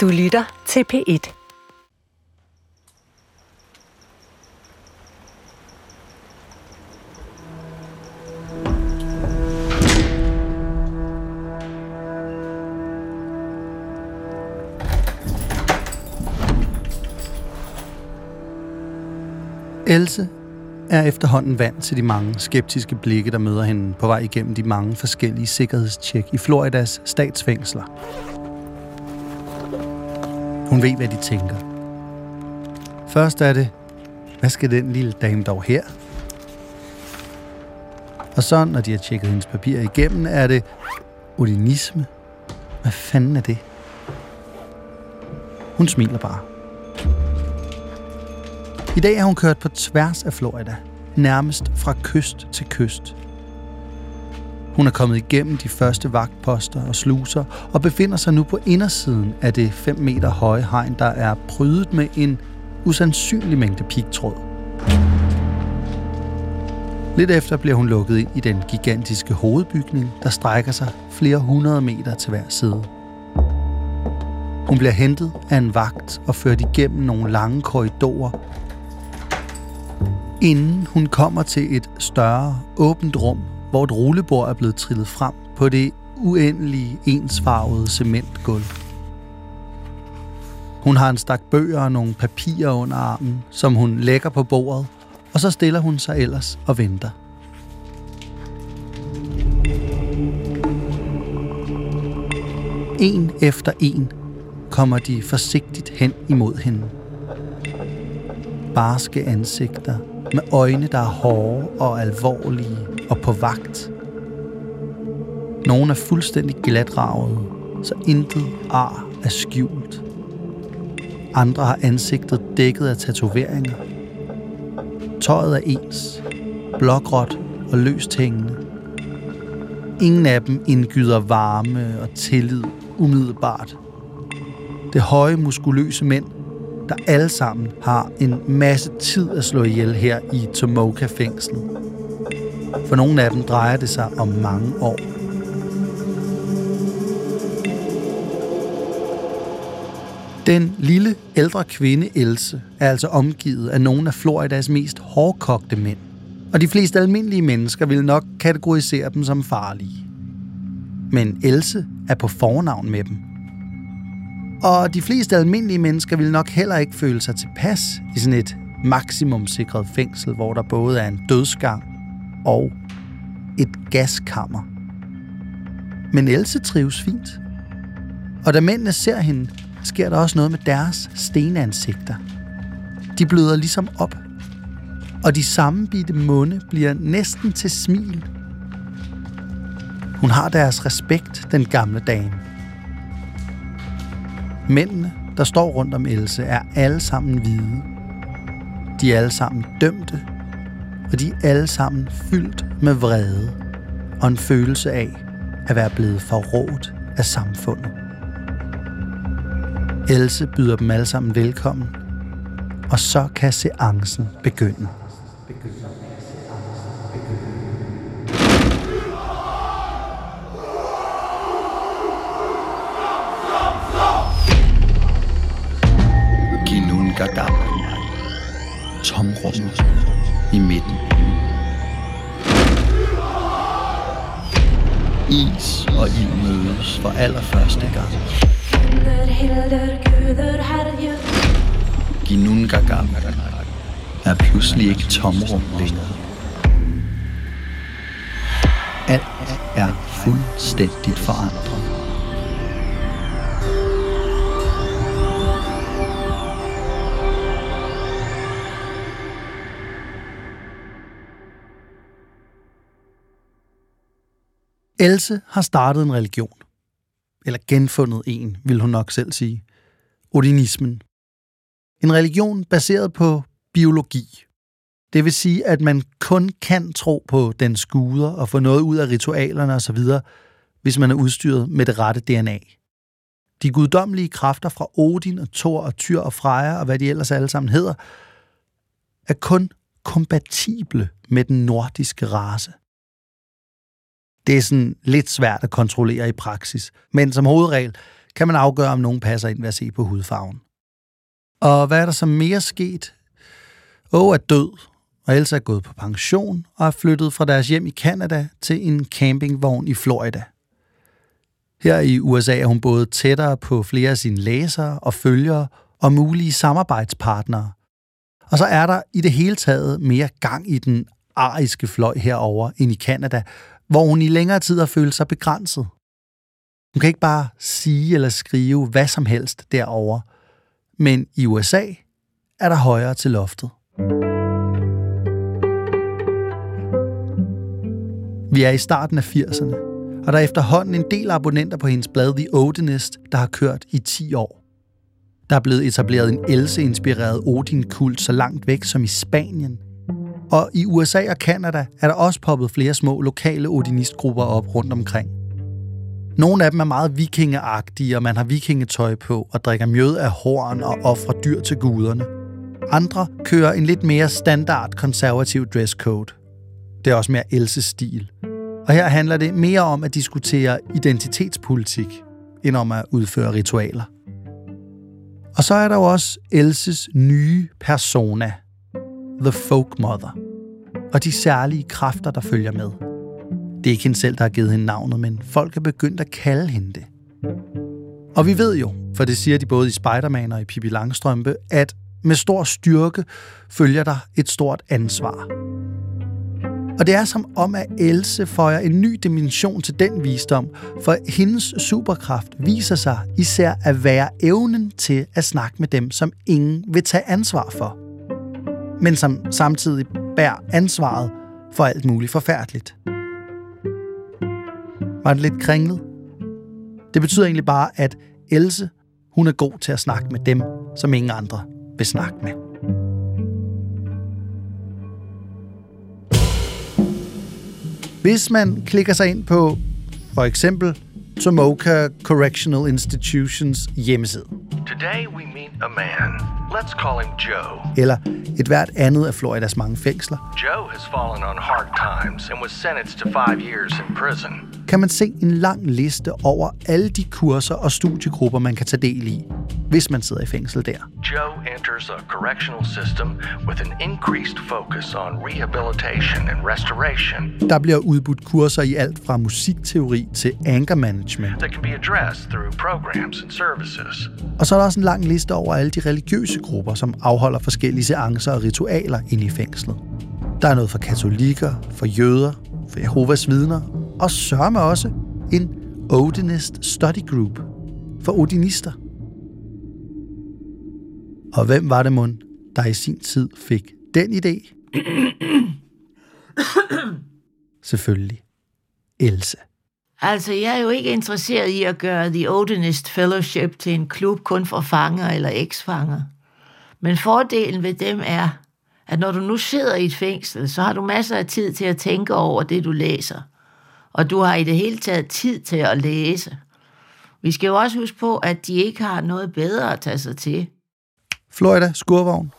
Du lytter til P1. Else er efterhånden vant til de mange skeptiske blikke, der møder hende på vej igennem de mange forskellige sikkerhedstjek i Floridas statsfængsler. Hun ved, hvad de tænker. Først er det, hvad skal den lille dame dog her? Og så, når de har tjekket hendes papirer igennem, er det odinisme. Hvad fanden er det? Hun smiler bare. I dag er hun kørt på tværs af Florida, nærmest fra kyst til kyst. Hun er kommet igennem de første vagtposter og sluser og befinder sig nu på indersiden af det 5 meter høje hegn, der er prydet med en usandsynlig mængde pigtråd. Lidt efter bliver hun lukket ind i den gigantiske hovedbygning, der strækker sig flere hundrede meter til hver side. Hun bliver hentet af en vagt og ført igennem nogle lange korridorer, inden hun kommer til et større, åbent rum, hvor et rullebord er blevet trillet frem på det uendelige, ensfarvede cementgulv. Hun har en stak bøger og nogle papirer under armen, som hun lægger på bordet, og så stiller hun sig ellers og venter. En efter en kommer de forsigtigt hen imod hende. Barske ansigter med øjne, der er hårde og alvorlige og på vagt. Nogle er fuldstændig glatravede, så intet ar er skjult. Andre har ansigtet dækket af tatoveringer. Tøjet er ens, blågråt og løst hængende. Ingen af dem indgyder varme og tillid umiddelbart. Det høje, muskuløse mænd der alle sammen har en masse tid at slå ihjel her i Tomoka-fængslet. For nogle af dem drejer det sig om mange år. Den lille, ældre kvinde Else er altså omgivet af nogle af Floridas mest hårdkogte mænd. Og de fleste almindelige mennesker vil nok kategorisere dem som farlige. Men Else er på fornavn med dem – og de fleste almindelige mennesker vil nok heller ikke føle sig tilpas i sådan et maksimumsikret fængsel, hvor der både er en dødsgang og et gaskammer. Men Else trives fint. Og da mændene ser hende, sker der også noget med deres stenansigter. De bløder ligesom op. Og de sammenbitte munde bliver næsten til smil. Hun har deres respekt, den gamle dame. Mændene, der står rundt om Else, er alle sammen hvide. De er alle sammen dømte, og de er alle sammen fyldt med vrede og en følelse af at være blevet forrådt af samfundet. Else byder dem alle sammen velkommen, og så kan seancen begynde. begynde. Pludselig ikke tomrum længere. Alt er fuldstændigt forandret. Else har startet en religion. Eller genfundet en, vil hun nok selv sige. Odinismen. En religion baseret på biologi. Det vil sige, at man kun kan tro på den skuder og få noget ud af ritualerne osv., hvis man er udstyret med det rette DNA. De guddommelige kræfter fra Odin og Thor og Tyr og Freja og hvad de ellers alle sammen hedder, er kun kompatible med den nordiske race. Det er sådan lidt svært at kontrollere i praksis, men som hovedregel kan man afgøre, om nogen passer ind ved at se på hudfarven. Og hvad er der så mere sket? Åh er død, og Elsa er gået på pension og er flyttet fra deres hjem i Kanada til en campingvogn i Florida. Her i USA er hun både tættere på flere af sine læsere og følgere og mulige samarbejdspartnere. Og så er der i det hele taget mere gang i den ariske fløj herover end i Kanada, hvor hun i længere tid har følt sig begrænset. Hun kan ikke bare sige eller skrive hvad som helst derover, men i USA er der højere til loftet. Vi er i starten af 80'erne, og der er efterhånden en del abonnenter på hendes blad The Odinist, der har kørt i 10 år. Der er blevet etableret en Else-inspireret Odin-kult så langt væk som i Spanien. Og i USA og Kanada er der også poppet flere små lokale odinistgrupper op rundt omkring. Nogle af dem er meget vikingeagtige, og man har vikingetøj på og drikker mjød af horn og offrer dyr til guderne. Andre kører en lidt mere standard konservativ dresscode. Det er også mere Elses stil. Og her handler det mere om at diskutere identitetspolitik, end om at udføre ritualer. Og så er der jo også Elses nye persona, The Folk Mother, og de særlige kræfter, der følger med. Det er ikke hende selv, der har givet hende navnet, men folk er begyndt at kalde hende det. Og vi ved jo, for det siger de både i Spider-Man og i Pippi Langstrømpe, at med stor styrke følger der et stort ansvar. Og det er som om, at Else føjer en ny dimension til den visdom, for hendes superkraft viser sig især at være evnen til at snakke med dem, som ingen vil tage ansvar for. Men som samtidig bærer ansvaret for alt muligt forfærdeligt. Var det lidt kringlet? Det betyder egentlig bare, at Else, hun er god til at snakke med dem, som ingen andre vil snakke med. Hvis man klikker sig ind på for eksempel Tomoka Correctional Institutions hjemmeside. Today we meet a man. Let's call him Joe. Eller et hvert andet af Floridas mange fængsler. Joe has fallen on hard times and was sentenced to five years in prison. Kan man se en lang liste over alle de kurser og studiegrupper, man kan tage del i, hvis man sidder i fængsel der. Joe enters a correctional system with an increased focus on rehabilitation and restoration Der bliver udbudt kurser i alt fra musikteori til anger management. that can be addressed through programs and services. Og så er der også en lang liste over alle de religiøse grupper, som afholder forskellige seancer og ritualer inde i fængslet. Der er noget for katolikker, for jøder, for Jehovas vidner, og sørme også en Odinist Study Group for odinister. Og hvem var det mund, der i sin tid fik den idé? Selvfølgelig Else. Altså, jeg er jo ikke interesseret i at gøre The Odinist Fellowship til en klub kun for fanger eller eksfanger. Men fordelen ved dem er, at når du nu sidder i et fængsel, så har du masser af tid til at tænke over det, du læser. Og du har i det hele taget tid til at læse. Vi skal jo også huske på, at de ikke har noget bedre at tage sig til. Florida, skurvogn.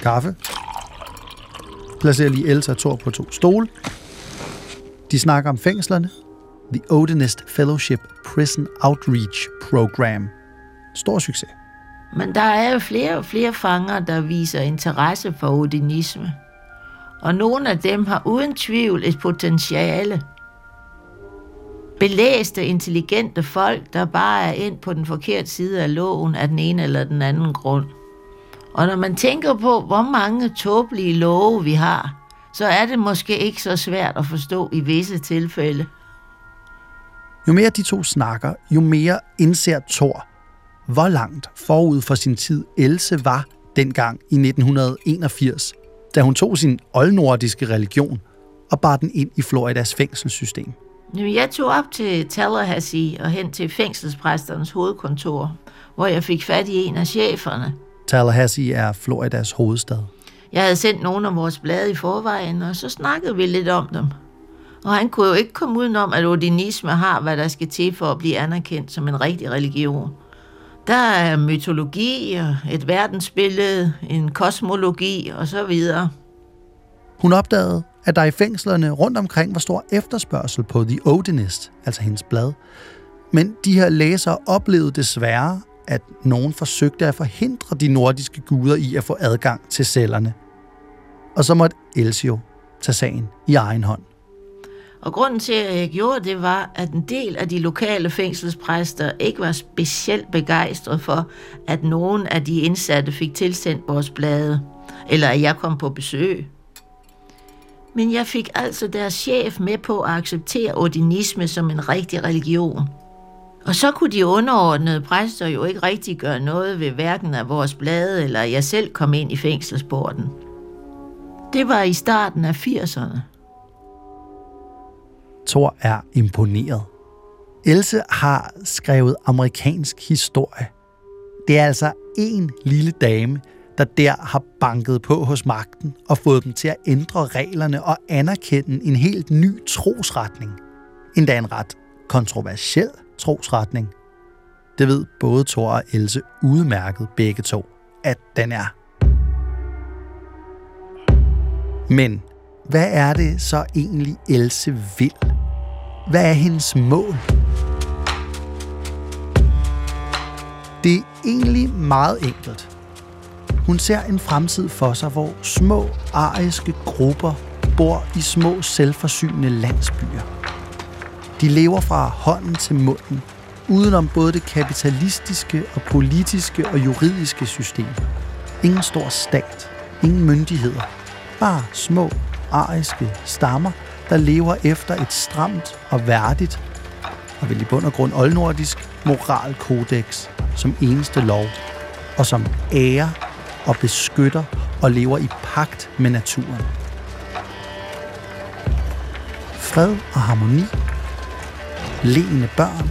Kaffe. Placerer lige Elsa og Thor på to stole. De snakker om fængslerne. The Odinist Fellowship Prison Outreach Program. Stor succes. Men der er jo flere og flere fanger, der viser interesse for odinisme. Og nogle af dem har uden tvivl et potentiale. Belæste, intelligente folk, der bare er ind på den forkerte side af loven af den ene eller den anden grund. Og når man tænker på, hvor mange tåbelige love vi har, så er det måske ikke så svært at forstå i visse tilfælde. Jo mere de to snakker, jo mere indser Thor, hvor langt forud for sin tid Else var dengang i 1981, da hun tog sin oldnordiske religion og bar den ind i Floridas fængselssystem. Jeg tog op til Tallahassee og hen til fængselspræsternes hovedkontor, hvor jeg fik fat i en af cheferne. Tallahassee er Floridas hovedstad. Jeg havde sendt nogle af vores blade i forvejen, og så snakkede vi lidt om dem. Og han kunne jo ikke komme udenom, at odinisme har, hvad der skal til for at blive anerkendt som en rigtig religion. Der er mytologi, og et verdensbillede, en kosmologi og så videre. Hun opdagede, at der i fængslerne rundt omkring var stor efterspørgsel på The Odinist, altså hendes blad. Men de her læsere oplevede desværre, at nogen forsøgte at forhindre de nordiske guder i at få adgang til cellerne. Og så måtte Elsio tage sagen i egen hånd. Og grunden til, at jeg gjorde det, var, at en del af de lokale fængselspræster ikke var specielt begejstret for, at nogen af de indsatte fik tilsendt vores blade, eller at jeg kom på besøg. Men jeg fik altså deres chef med på at acceptere ordinisme som en rigtig religion. Og så kunne de underordnede præster jo ikke rigtig gøre noget ved hverken af vores blade, eller jeg selv kom ind i fængselsporten. Det var i starten af 80'erne. Thor er imponeret. Else har skrevet amerikansk historie. Det er altså en lille dame, der der har banket på hos magten og fået dem til at ændre reglerne og anerkende en helt ny trosretning. Endda en ret kontroversiel trosretning. Det ved både Thor og Else udmærket begge to, at den er. Men hvad er det så egentlig Else vil? Hvad er hendes mål? Det er egentlig meget enkelt. Hun ser en fremtid for sig, hvor små ariske grupper bor i små selvforsynende landsbyer. De lever fra hånden til munden, udenom både det kapitalistiske og politiske og juridiske system. Ingen stor stat, ingen myndigheder, bare små ariske stammer, der lever efter et stramt og værdigt, og vel i bund og grund oldnordisk moralkodex som eneste lov, og som ærer og beskytter og lever i pagt med naturen. Fred og harmoni, leende børn,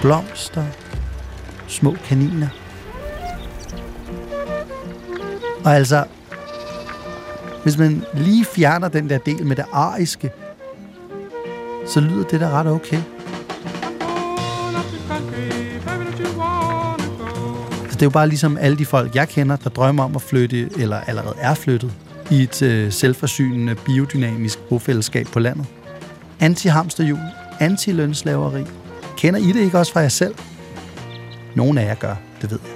blomster, små kaniner. Og altså, hvis man lige fjerner den der del med det ariske, så lyder det da ret okay. Så det er jo bare ligesom alle de folk, jeg kender, der drømmer om at flytte, eller allerede er flyttet, i et øh, selvforsynende, biodynamisk bofællesskab på landet. Anti-hamsterhjul, anti-lønslaveri. Kender I det ikke også fra jer selv? Nogle af jer gør, det ved jeg.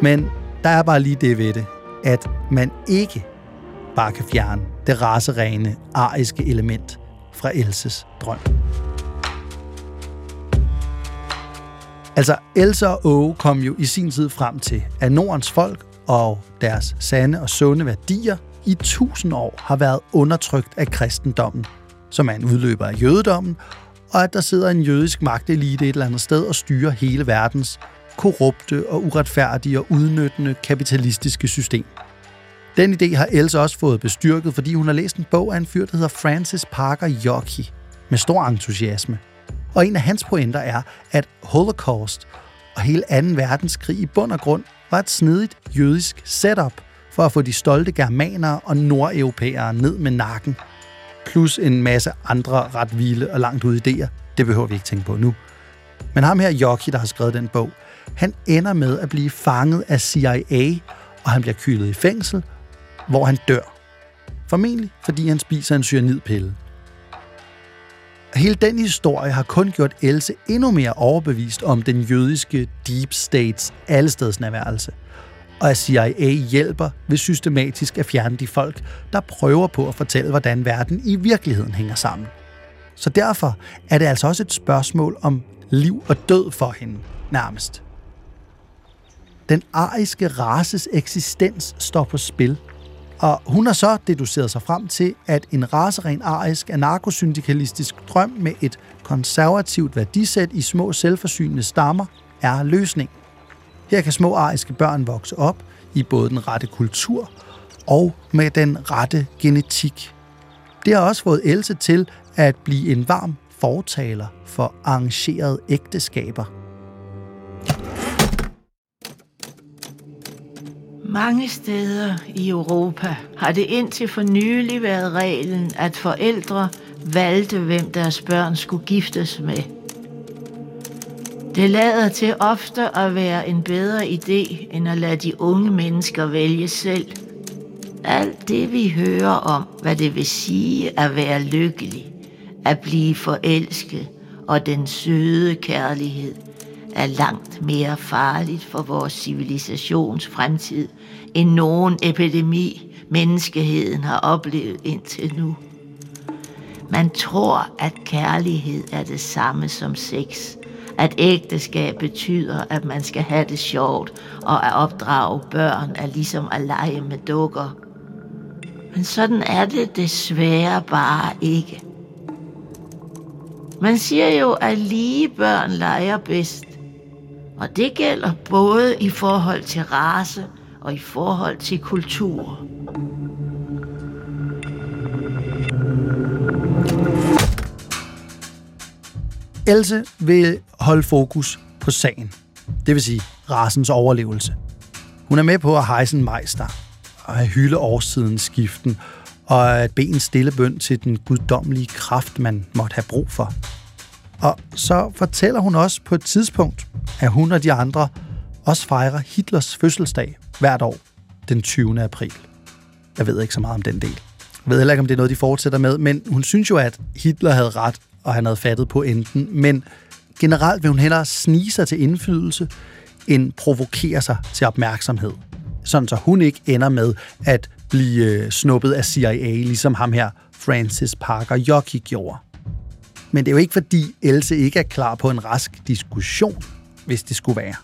Men der er bare lige det ved det, at man ikke bare kan fjerne det raserene, ariske element fra Elses drøm. Altså, Else og Åge kom jo i sin tid frem til, at Nordens folk og deres sande og sunde værdier i tusind år har været undertrykt af kristendommen, som er en udløber af jødedommen, og at der sidder en jødisk magtelite et eller andet sted og styrer hele verdens korrupte og uretfærdige og udnyttende kapitalistiske system. Den idé har Else også fået bestyrket, fordi hun har læst en bog af en fyr, der hedder Francis Parker Yockey, med stor entusiasme. Og en af hans pointer er, at Holocaust og hele 2. verdenskrig i bund og grund var et snedigt jødisk setup for at få de stolte germanere og nordeuropæere ned med nakken. Plus en masse andre ret vilde og langt ude idéer. Det behøver vi ikke tænke på nu. Men ham her, Yockey, der har skrevet den bog, han ender med at blive fanget af CIA, og han bliver kylet i fængsel, hvor han dør. Formentlig fordi han spiser en cyanidpille. Hele den historie har kun gjort Else endnu mere overbevist om den jødiske deep states allestedsnærværelse, og at CIA hjælper ved systematisk at fjerne de folk, der prøver på at fortælle, hvordan verden i virkeligheden hænger sammen. Så derfor er det altså også et spørgsmål om liv og død for hende, nærmest. Den ariske races eksistens står på spil – og hun har så deduceret sig frem til, at en raseren arisk anarkosyndikalistisk drøm med et konservativt værdisæt i små selvforsynende stammer er løsning. Her kan små ariske børn vokse op i både den rette kultur og med den rette genetik. Det har også fået Else til at blive en varm fortaler for arrangerede ægteskaber. Mange steder i Europa har det indtil for nylig været reglen, at forældre valgte, hvem deres børn skulle giftes med. Det lader til ofte at være en bedre idé, end at lade de unge mennesker vælge selv. Alt det vi hører om, hvad det vil sige at være lykkelig, At blive forelsket og den søde kærlighed er langt mere farligt for vores civilisations fremtid end nogen epidemi, menneskeheden har oplevet indtil nu. Man tror, at kærlighed er det samme som sex. At ægteskab betyder, at man skal have det sjovt, og at opdrage børn er ligesom at lege med dukker. Men sådan er det desværre bare ikke. Man siger jo, at lige børn leger bedst. Og det gælder både i forhold til race og i forhold til kultur. Else vil holde fokus på sagen. Det vil sige rasens overlevelse. Hun er med på at hejse en mejster og at hylde årstidens skiften og at bede en stille bøn til den guddommelige kraft, man måtte have brug for. Og så fortæller hun også på et tidspunkt, at hun og de andre også fejrer Hitlers fødselsdag hvert år den 20. april. Jeg ved ikke så meget om den del. Jeg ved heller ikke, om det er noget, de fortsætter med, men hun synes jo, at Hitler havde ret, og han havde fattet på enten. Men generelt vil hun hellere snige sig til indflydelse, end provokere sig til opmærksomhed. Sådan så hun ikke ender med at blive øh, snuppet af CIA, ligesom ham her, Francis Parker Jockey gjorde. Men det er jo ikke, fordi Else ikke er klar på en rask diskussion, hvis det skulle være.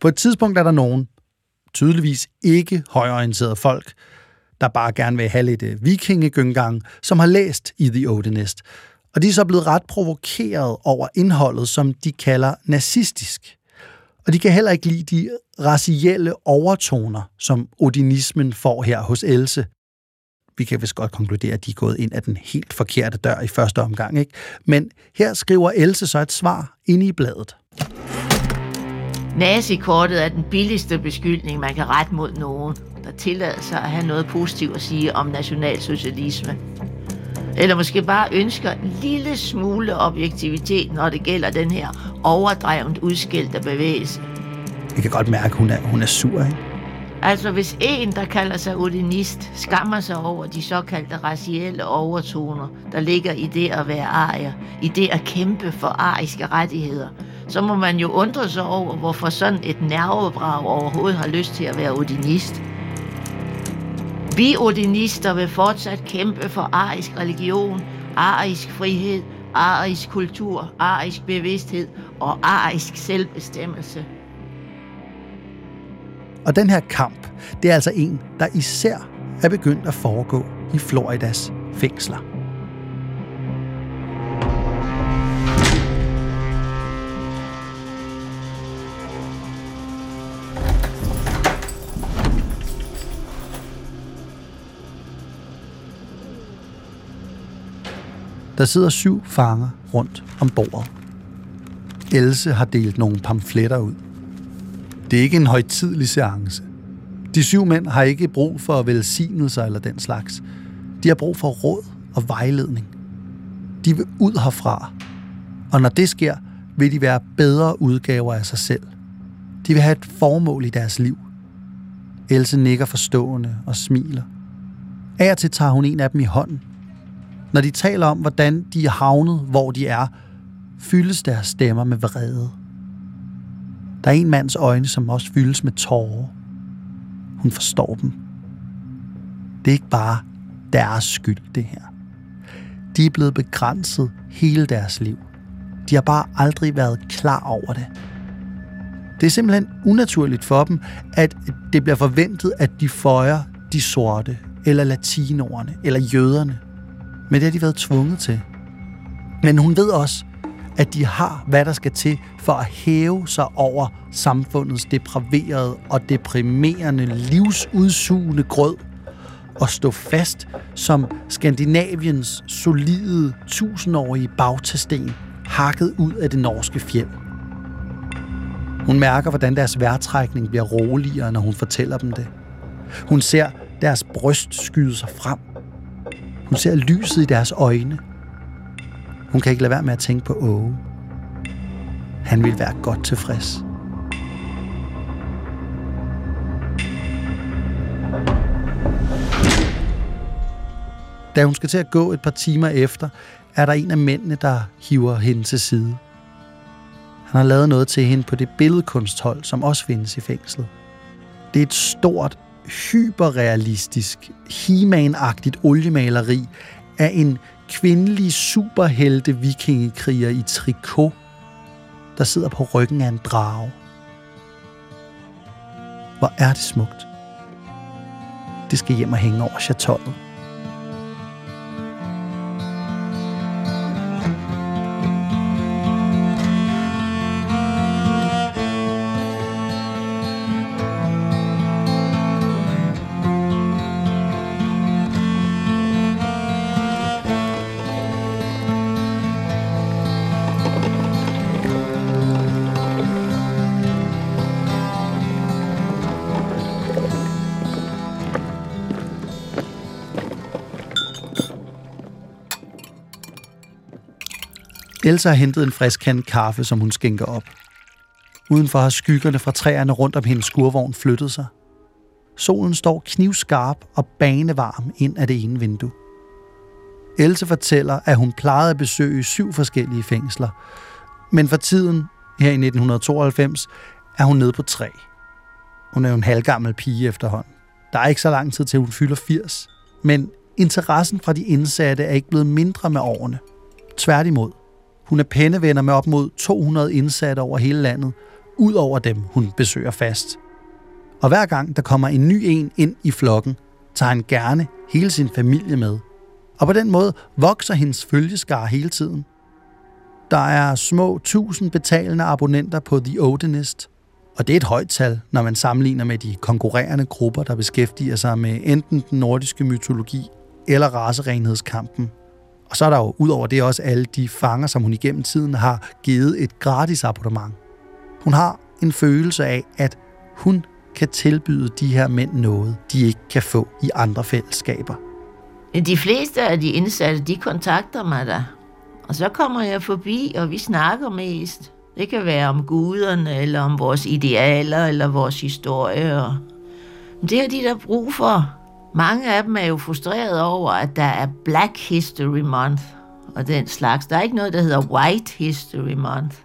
På et tidspunkt er der nogen, tydeligvis ikke højorienterede folk, der bare gerne vil have lidt øh, vikingegyngang, som har læst i The Odinist. Og de er så blevet ret provokeret over indholdet, som de kalder nazistisk. Og de kan heller ikke lide de racielle overtoner, som odinismen får her hos Else. Vi kan vist godt konkludere, at de er gået ind af den helt forkerte dør i første omgang. Ikke? Men her skriver Else så et svar inde i bladet. Nazikortet er den billigste beskyldning, man kan rette mod nogen, der tillader sig at have noget positivt at sige om nationalsocialisme. Eller måske bare ønsker en lille smule objektivitet, når det gælder den her overdrevent udskældte bevægelse. Jeg kan godt mærke, at hun er, hun er sur, ikke? Altså hvis en, der kalder sig odinist, skammer sig over de såkaldte racielle overtoner, der ligger i det at være arier, i det at kæmpe for ariske rettigheder, så må man jo undre sig over, hvorfor sådan et nervebrag overhovedet har lyst til at være odinist. Vi odinister vil fortsat kæmpe for arisk religion, arisk frihed, arisk kultur, arisk bevidsthed og arisk selvbestemmelse. Og den her kamp, det er altså en, der især er begyndt at foregå i Floridas fængsler. Der sidder syv fanger rundt om bordet. Else har delt nogle pamfletter ud. Det er ikke en højtidlig seance. De syv mænd har ikke brug for velsignelser eller den slags. De har brug for råd og vejledning. De vil ud herfra. Og når det sker, vil de være bedre udgaver af sig selv. De vil have et formål i deres liv. Else nikker forstående og smiler. Af og til tager hun en af dem i hånden. Når de taler om, hvordan de er havnet, hvor de er, fyldes deres stemmer med vrede. Der er en mands øjne, som også fyldes med tårer. Hun forstår dem. Det er ikke bare deres skyld, det her. De er blevet begrænset hele deres liv. De har bare aldrig været klar over det. Det er simpelthen unaturligt for dem, at det bliver forventet, at de føjer de sorte, eller latinoerne, eller jøderne. Men det har de været tvunget til. Men hun ved også, at de har, hvad der skal til for at hæve sig over samfundets depraverede og deprimerende livsudsugende grød og stå fast som Skandinaviens solide tusindårige bagtasten hakket ud af det norske fjeld. Hun mærker, hvordan deres vejrtrækning bliver roligere, når hun fortæller dem det. Hun ser deres bryst skyde sig frem. Hun ser lyset i deres øjne. Hun kan ikke lade være med at tænke på Åge. Han vil være godt tilfreds. Da hun skal til at gå et par timer efter, er der en af mændene, der hiver hende til side. Han har lavet noget til hende på det billedkunsthold, som også findes i fængslet. Det er et stort, hyperrealistisk, he agtigt oliemaleri af en kvindelige superhelte vikingekriger i trikot, der sidder på ryggen af en drage. Hvor er det smukt. Det skal hjem og hænge over chatollet. Elsa har hentet en frisk kande kaffe, som hun skænker op. Udenfor har skyggerne fra træerne rundt om hendes skurvogn flyttet sig. Solen står knivskarp og banevarm ind af det ene vindue. Else fortæller, at hun plejede at besøge syv forskellige fængsler, men for tiden, her i 1992, er hun nede på tre. Hun er jo en halvgammel pige efterhånden. Der er ikke så lang tid til, hun fylder 80, men interessen fra de indsatte er ikke blevet mindre med årene. Tværtimod. Hun er pennevenner med op mod 200 indsatte over hele landet, ud over dem, hun besøger fast. Og hver gang der kommer en ny en ind i flokken, tager han gerne hele sin familie med. Og på den måde vokser hendes følgeskar hele tiden. Der er små 1000 betalende abonnenter på The Odinist, og det er et højt tal, når man sammenligner med de konkurrerende grupper, der beskæftiger sig med enten den nordiske mytologi eller raserenhedskampen og så er der jo ud over det også alle de fanger, som hun igennem tiden har givet et gratis abonnement. Hun har en følelse af, at hun kan tilbyde de her mænd noget, de ikke kan få i andre fællesskaber. De fleste af de indsatte, de kontakter mig da. Og så kommer jeg forbi, og vi snakker mest. Det kan være om guderne, eller om vores idealer, eller vores historie. Og Det har de der brug for. Mange af dem er jo frustreret over, at der er Black History Month og den slags. Der er ikke noget, der hedder White History Month.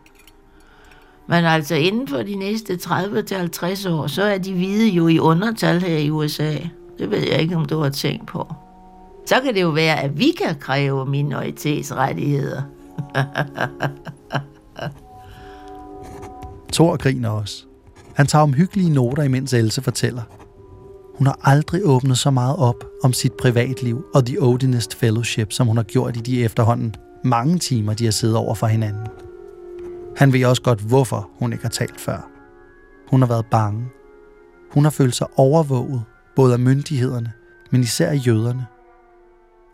Men altså inden for de næste 30-50 år, så er de hvide jo i undertal her i USA. Det ved jeg ikke, om du har tænkt på. Så kan det jo være, at vi kan kræve minoritetsrettigheder. Thor griner også. Han tager omhyggelige noter, imens Else fortæller – hun har aldrig åbnet så meget op om sit privatliv og The Odinist Fellowship, som hun har gjort i de efterhånden mange timer, de har siddet over for hinanden. Han ved også godt, hvorfor hun ikke har talt før. Hun har været bange. Hun har følt sig overvåget, både af myndighederne, men især af jøderne.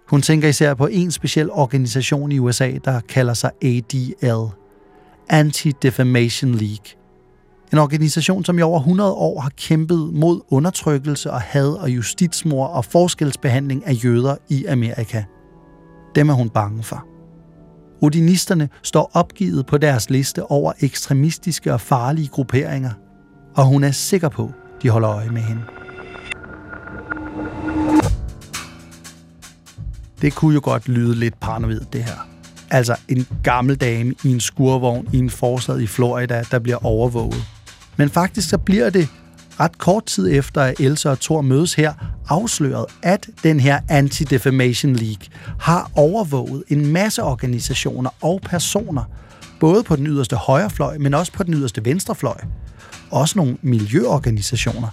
Hun tænker især på en speciel organisation i USA, der kalder sig ADL, Anti-Defamation League, en organisation, som i over 100 år har kæmpet mod undertrykkelse og had og justitsmor og forskelsbehandling af jøder i Amerika. Dem er hun bange for. Odinisterne står opgivet på deres liste over ekstremistiske og farlige grupperinger, og hun er sikker på, de holder øje med hende. Det kunne jo godt lyde lidt paranoid, det her. Altså en gammel dame i en skurvogn i en forsad i Florida, der bliver overvåget men faktisk så bliver det ret kort tid efter, at Elsa og Thor mødes her, afsløret, at den her Anti-Defamation League har overvåget en masse organisationer og personer, både på den yderste højrefløj, men også på den yderste venstrefløj. Også nogle miljøorganisationer.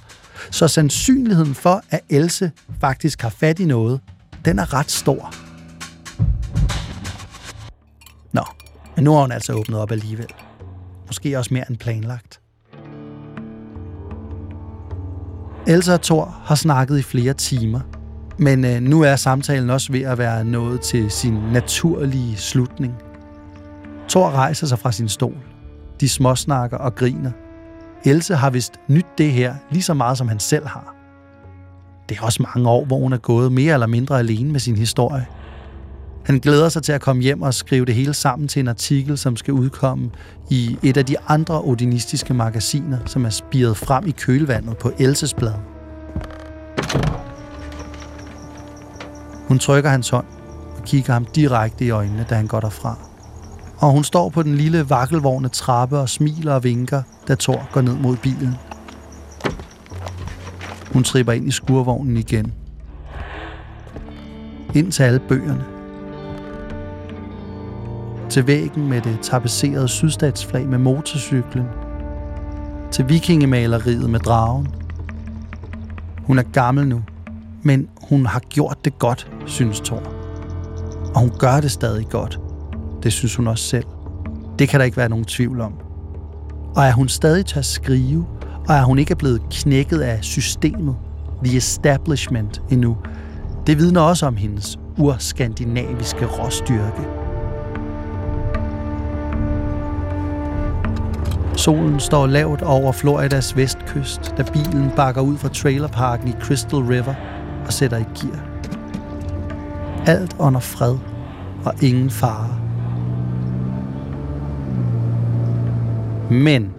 Så sandsynligheden for, at Else faktisk har fat i noget, den er ret stor. Nå, men nu har hun altså åbnet op alligevel. Måske også mere end planlagt. Elsa og Thor har snakket i flere timer, men øh, nu er samtalen også ved at være nået til sin naturlige slutning. Thor rejser sig fra sin stol. De småsnakker og griner. Else har vist nyt det her lige så meget, som han selv har. Det er også mange år, hvor hun er gået mere eller mindre alene med sin historie. Han glæder sig til at komme hjem og skrive det hele sammen til en artikel, som skal udkomme i et af de andre odinistiske magasiner, som er spiret frem i kølvandet på Elses blad. Hun trykker hans hånd og kigger ham direkte i øjnene, da han går derfra. Og hun står på den lille vakkelvogne trappe og smiler og vinker, da Thor går ned mod bilen. Hun tripper ind i skurvognen igen. Ind til alle bøgerne. Til væggen med det tapisserede sydstatsflag med motorcyklen. Til vikingemaleriet med dragen. Hun er gammel nu, men hun har gjort det godt, synes Thor. Og hun gør det stadig godt. Det synes hun også selv. Det kan der ikke være nogen tvivl om. Og er hun stadig til at skrive, og er hun ikke er blevet knækket af systemet, the establishment endnu, det vidner også om hendes urskandinaviske råstyrke. Solen står lavt over Floridas vestkyst, da bilen bakker ud fra trailerparken i Crystal River og sætter i gear. Alt under fred og ingen fare. Men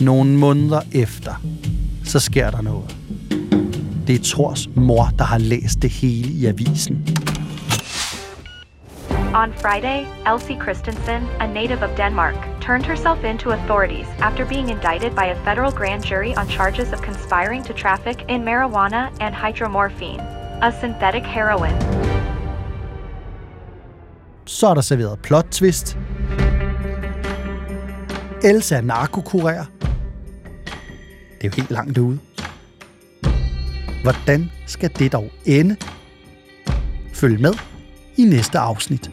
nogle måneder efter, så sker der noget. Det er Tors mor, der har læst det hele i avisen. On Friday, Elsie Christensen, a native of Denmark, turned herself in to authorities after being indicted by a federal grand jury on charges of conspiring to traffic in marijuana and hydromorphine, a synthetic heroin. Så er der serveret plot twist. Elsa er narkokurer. Det er jo helt langt ude. Hvordan skal det dog ende? Følg med i næste afsnit.